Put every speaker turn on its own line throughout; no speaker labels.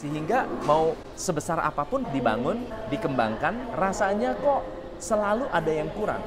Sehingga mau sebesar apa pun dibangun, dikembangkan, rasanya kok selalu ada yang kurang.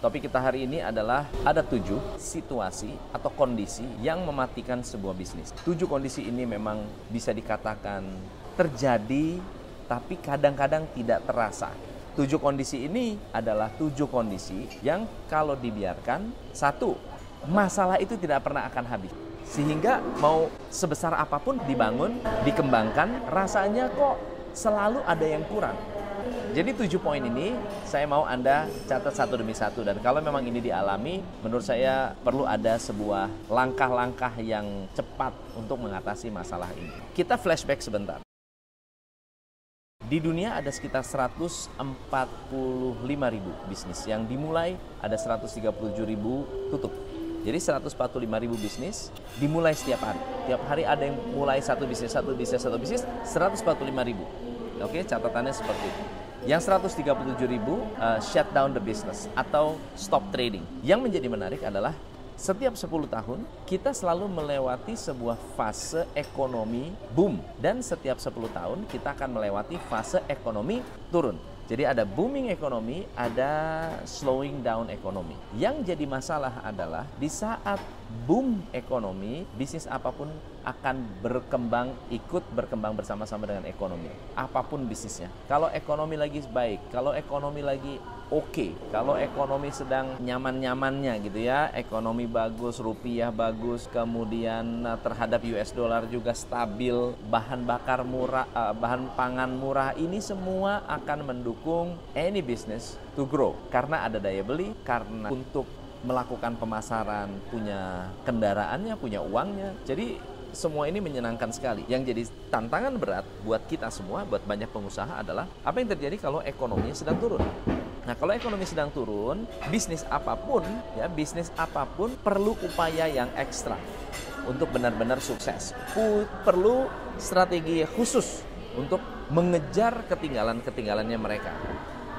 Topik kita hari ini adalah ada tujuh situasi atau kondisi yang mematikan sebuah bisnis. Tujuh kondisi ini memang bisa dikatakan terjadi tapi kadang-kadang tidak terasa. Tujuh kondisi ini adalah tujuh kondisi yang kalau dibiarkan, satu, masalah itu tidak pernah akan habis. Sehingga mau sebesar apa pun dibangun, dikembangkan, rasanya kok selalu ada yang kurang. Jadi tujuh poin ini saya mau Anda catat satu demi satu dan kalau memang ini dialami, menurut saya perlu ada sebuah langkah-langkah yang cepat untuk mengatasi masalah ini. Kita flashback sebentar. Di dunia ada sekitar 145 ribu bisnis yang dimulai, ada 137 ribu tutup. Jadi 145 ribu bisnis dimulai setiap hari. Tiap hari ada yang mulai satu bisnis, satu bisnis, satu bisnis, 145 ribu. Oke, catatannya seperti itu. Yang 137 ribu uh, shut down the business atau stop trading. Yang menjadi menarik adalah setiap 10 tahun kita selalu melewati sebuah fase ekonomi boom dan setiap 10 tahun kita akan melewati fase ekonomi turun. Jadi ada booming ekonomi, ada slowing down ekonomi. Yang jadi masalah adalah di saat boom ekonomi, bisnis apa pun akan berkembang, ikut berkembang bersama-sama dengan ekonomi. Apa pun bisnisnya. Kalau ekonomi lagi baik, kalau ekonomi lagi oke, okay, kalau ekonomi sedang nyaman-nyamannya gitu ya, ekonomi bagus, rupiah bagus, kemudian eh, terhadap US dollar juga stabil, bahan bakar murah, eh, bahan pangan murah, ini semua akan mendukung any business to grow karena ada daya beli, karena untuk melakukan pemasaran, punya kendaraannya, punya uangnya. Jadi semua ini menyenangkan sekali. Yang jadi tantangan berat buat kita semua, buat banyak pengusaha adalah apa yang terjadi kalau ekonominya sedang turun. Nah, kalau ekonomi sedang turun, bisnis apa pun, ya bisnis apa pun perlu upaya yang ekstra untuk benar-benar sukses. Perlu strategi khusus untuk mengejar ketinggalan-ketinggalannya mereka.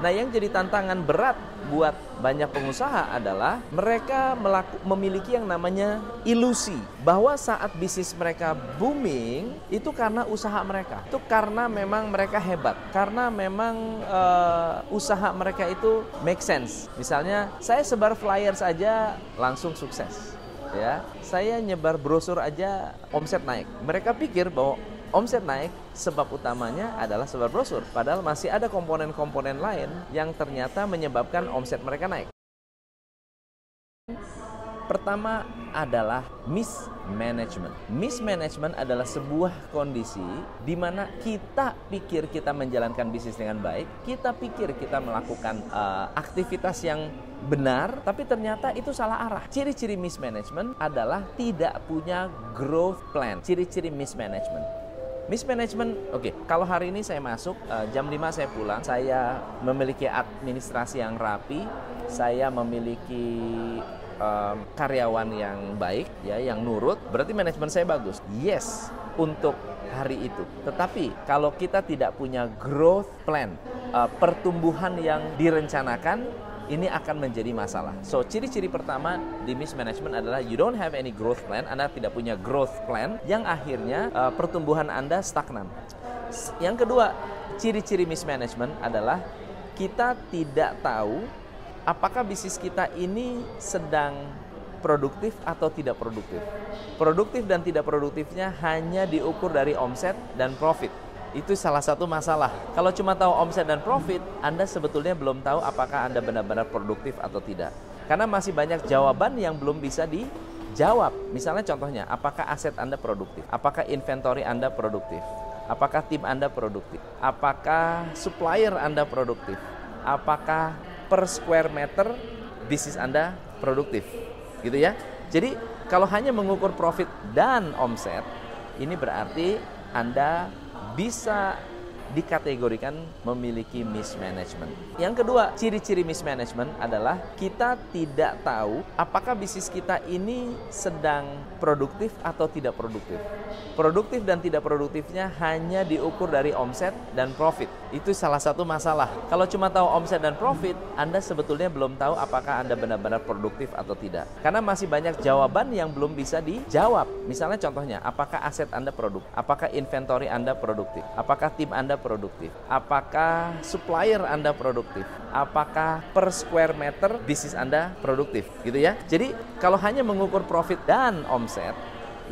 Nah, yang jadi tantangan berat buat banyak pengusaha adalah mereka melaku, memiliki yang namanya ilusi bahwa saat bisnis mereka booming itu karena usaha mereka. Itu karena memang mereka hebat, karena memang uh, usaha mereka itu make sense. Misalnya, saya sebar flyer saja langsung sukses. Ya, saya nyebar brosur aja omset naik. Mereka pikir bahwa omset naik sebab utamanya adalah sebab brosur. Padahal masih ada komponen-komponen lain yang ternyata menyebabkan omset mereka naik. Pertama adalah mismanagement. Mismanagement adalah sebuah kondisi di mana kita pikir kita menjalankan bisnis dengan baik, kita pikir kita melakukan uh, aktivitas yang benar, tapi ternyata itu salah arah. Ciri-ciri mismanagement adalah tidak punya growth plan. Ciri-ciri mismanagement Mismanagement, oke. Okay. Kalau hari ini saya masuk uh, jam 5 saya pulang, saya memiliki administrasi yang rapi, saya memiliki um, karyawan yang baik, ya, yang nurut. Berarti manajemen saya bagus. Yes, untuk hari itu. Tetapi kalau kita tidak punya growth plan, uh, pertumbuhan yang direncanakan, ini akan menjadi masalah. So, ciri-ciri pertama di mismanagement adalah you don't have any growth plan, Anda tidak punya growth plan yang akhirnya uh, pertumbuhan Anda stagnan. Yang kedua, ciri-ciri mismanagement adalah kita tidak tahu apakah bisnis kita ini sedang produktif atau tidak produktif. Produktif dan tidak produktifnya hanya diukur dari omset dan profit itu salah satu masalah. Kalau cuma tahu omset dan profit, Anda sebetulnya belum tahu apakah Anda benar-benar produktif atau tidak. Karena masih banyak jawaban yang belum bisa dijawab. Misalnya contohnya, apakah aset Anda produktif? Apakah inventory Anda produktif? Apakah tim Anda produktif? Apakah supplier Anda produktif? Apakah per square meter bisnis Anda produktif? Gitu ya. Jadi kalau hanya mengukur profit dan omset, ini berarti Anda bisa dikategorikan memiliki mismanagement. Yang kedua, ciri-ciri mismanagement adalah kita tidak tahu apakah bisnis kita ini sedang produktif atau tidak produktif. Produktif dan tidak produktifnya hanya diukur dari omset dan profit. Itu salah satu masalah. Kalau cuma tahu omset dan profit, Anda sebetulnya belum tahu apakah Anda benar-benar produktif atau tidak. Karena masih banyak jawaban yang belum bisa dijawab. Misalnya contohnya, apakah aset Anda produk? Apakah inventory Anda produktif? Apakah tim Anda produktif? Apakah supplier Anda produktif? Apakah per square meter bisnis Anda produktif? Gitu ya. Jadi kalau hanya mengukur profit dan omset,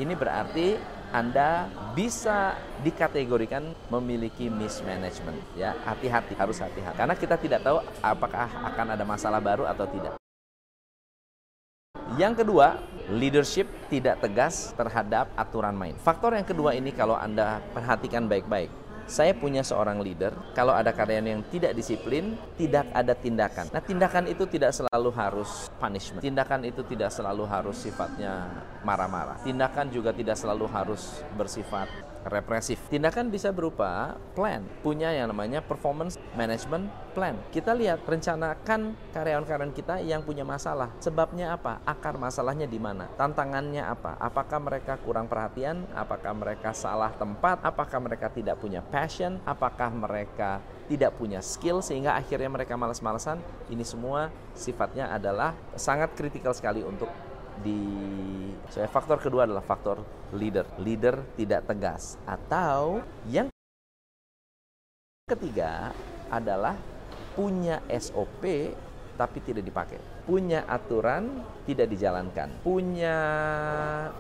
ini berarti anda bisa dikategorikan memiliki mismanagement ya hati-hati harus hati-hati karena kita tidak tahu apakah akan ada masalah baru atau tidak yang kedua, leadership tidak tegas terhadap aturan main. Faktor yang kedua ini kalau Anda perhatikan baik-baik, saya punya seorang leader, kalau ada karyawan yang tidak disiplin, tidak ada tindakan. Nah, tindakan itu tidak selalu harus punishment. Tindakan itu tidak selalu harus sifatnya marah-marah. Tindakan juga tidak selalu harus bersifat represif. Tindakan bisa berupa plan, punya yang namanya performance management plan. Kita lihat rencanakan karyawan-karyawan kita yang punya masalah. Sebabnya apa? Akar masalahnya di mana? Tantangannya apa? Apakah mereka kurang perhatian? Apakah mereka salah tempat? Apakah mereka tidak punya passion? Apakah mereka tidak punya skill sehingga akhirnya mereka malas-malasan? Ini semua sifatnya adalah sangat kritikal sekali untuk di saya faktor kedua adalah faktor leader. Leader tidak tegas atau yang ketiga adalah punya SOP tapi tidak dipakai. Punya aturan tidak dijalankan. Punya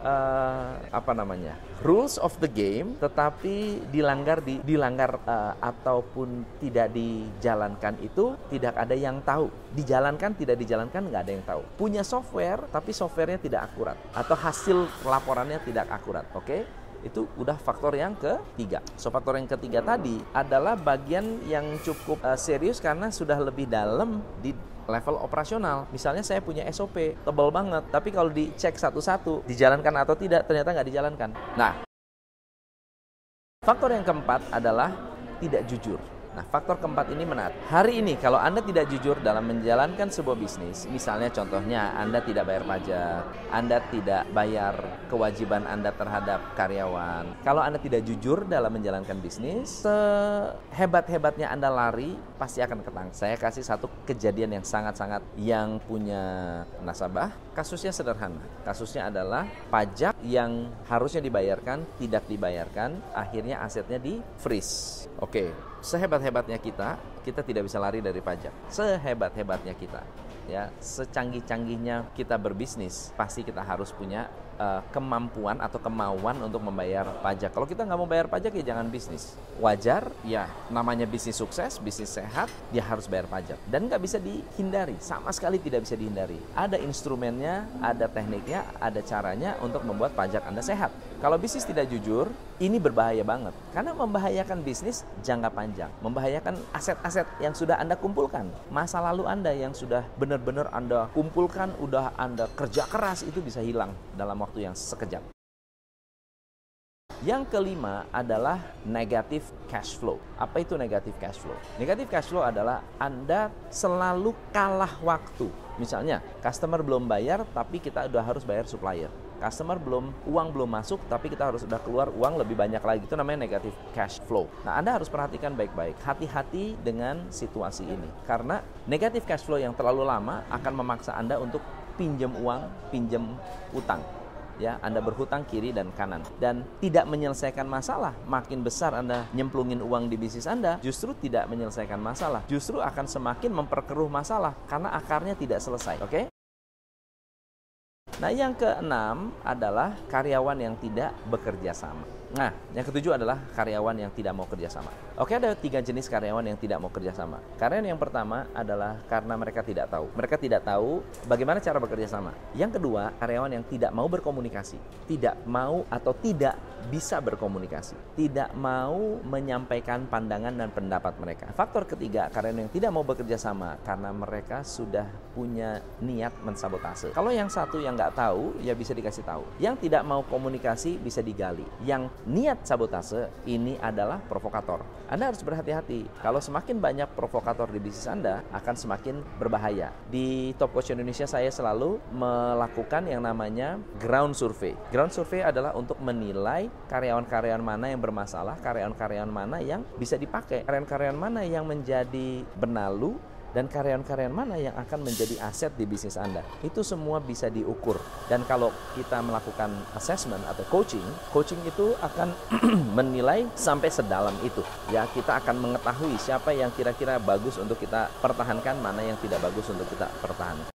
uh, apa namanya? rules of the game tetapi dilanggar di dilanggar uh, ataupun tidak dijalankan itu tidak ada yang tahu. Dijalankan tidak dijalankan nggak ada yang tahu. Punya software tapi softwarenya tidak akurat atau hasil laporannya tidak akurat. Oke? Okay? itu udah faktor yang ketiga. So faktor yang ketiga tadi adalah bagian yang cukup uh, serius karena sudah lebih dalam di level operasional. Misalnya saya punya SOP tebal banget, tapi kalau dicek satu-satu dijalankan atau tidak ternyata nggak dijalankan. Nah, faktor yang keempat adalah tidak jujur. Nah, faktor keempat ini menarik. Hari ini kalau Anda tidak jujur dalam menjalankan sebuah bisnis, misalnya contohnya Anda tidak bayar pajak, Anda tidak bayar kewajiban Anda terhadap karyawan. Kalau Anda tidak jujur dalam menjalankan bisnis, sehebat-hebatnya Anda lari pasti akan ketang. Saya kasih satu kejadian yang sangat-sangat yang punya nasabah. Kasusnya sederhana. Kasusnya adalah pajak yang harusnya dibayarkan tidak dibayarkan, akhirnya asetnya di freeze. Oke, sehebat-hebatnya kita, kita tidak bisa lari dari pajak. Sehebat-hebatnya kita, ya, secanggih-canggihnya kita berbisnis, pasti kita harus punya uh, kemampuan atau kemauan untuk membayar pajak. Kalau kita nggak mau bayar pajak ya jangan bisnis. Wajar, ya namanya bisnis sukses, bisnis sehat, dia harus bayar pajak. Dan nggak bisa dihindari, sama sekali tidak bisa dihindari. Ada instrumennya, ada tekniknya, ada caranya untuk membuat pajak Anda sehat. Kalau bisnis tidak jujur, ini berbahaya banget. Karena membahayakan bisnis jangka panjang. Membahayakan aset-aset yang sudah Anda kumpulkan. Masa lalu Anda yang sudah benar-benar Anda kumpulkan, udah Anda kerja keras, itu bisa hilang dalam waktu yang sekejap. Yang kelima adalah negatif cash flow. Apa itu negatif cash flow? Negatif cash flow adalah Anda selalu kalah waktu. Misalnya, customer belum bayar tapi kita udah harus bayar supplier customer belum uang belum masuk tapi kita harus sudah keluar uang lebih banyak lagi itu namanya negatif cash flow. Nah, Anda harus perhatikan baik-baik. Hati-hati dengan situasi ini karena negatif cash flow yang terlalu lama akan memaksa Anda untuk pinjam uang, pinjam utang ya Anda berhutang kiri dan kanan dan tidak menyelesaikan masalah makin besar Anda nyemplungin uang di bisnis Anda justru tidak menyelesaikan masalah justru akan semakin memperkeruh masalah karena akarnya tidak selesai oke okay? Nah, yang keenam adalah karyawan yang tidak bekerja sama. Nah, yang ketujuh adalah karyawan yang tidak mau kerja sama. Oke, ada tiga jenis karyawan yang tidak mau kerja sama. Karyawan yang pertama adalah karena mereka tidak tahu. Mereka tidak tahu bagaimana cara bekerja sama. Yang kedua, karyawan yang tidak mau berkomunikasi. Tidak mau atau tidak bisa berkomunikasi. Tidak mau menyampaikan pandangan dan pendapat mereka. Faktor ketiga, karyawan yang tidak mau bekerja sama karena mereka sudah punya niat mensabotase. Kalau yang satu yang nggak tahu, ya bisa dikasih tahu. Yang tidak mau komunikasi bisa digali. Yang niat sabotase ini adalah provokator. Anda harus berhati-hati. Kalau semakin banyak provokator di bisnis Anda, akan semakin berbahaya. Di Top Coach Indonesia saya selalu melakukan yang namanya ground survey. Ground survey adalah untuk menilai karyawan-karyawan mana yang bermasalah, karyawan-karyawan mana yang bisa dipakai, karyawan-karyawan mana yang menjadi benalu, dan karyawan-karyawan mana yang akan menjadi aset di bisnis Anda. Itu semua bisa diukur. Dan kalau kita melakukan assessment atau coaching, coaching itu akan menilai sampai sedalam itu. Ya, kita akan mengetahui siapa yang kira-kira bagus untuk kita pertahankan, mana yang tidak bagus untuk kita pertahankan.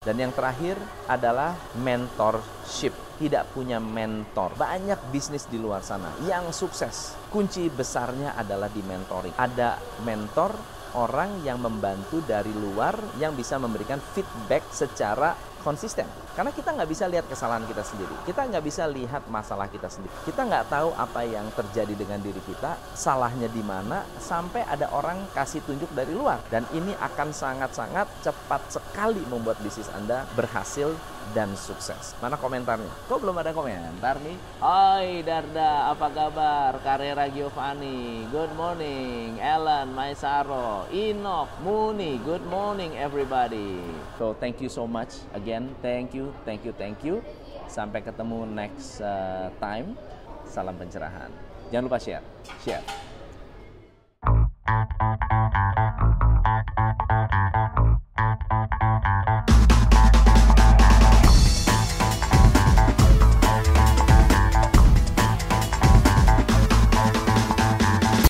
Dan yang terakhir adalah mentorship. Tidak punya mentor. Banyak bisnis di luar sana yang sukses. Kunci besarnya adalah di mentoring. Ada mentor orang yang membantu dari luar yang bisa memberikan feedback secara konsisten. Karena kita nggak bisa lihat kesalahan kita sendiri. Kita nggak bisa lihat masalah kita sendiri. Kita nggak tahu apa yang terjadi dengan diri kita, salahnya di mana, sampai ada orang kasih tunjuk dari luar. Dan ini akan sangat-sangat cepat sekali membuat bisnis Anda berhasil dan sukses. Mana komentarnya? Kok belum ada komentar nih? Oi Darda, apa kabar? Karera Giovanni, good morning. Ellen, Maisaro, Inok, Muni, good morning everybody. So thank you so much again. Thank you, thank you, thank you. Sampai ketemu next uh, time. Salam pencerahan. Jangan lupa share. Share.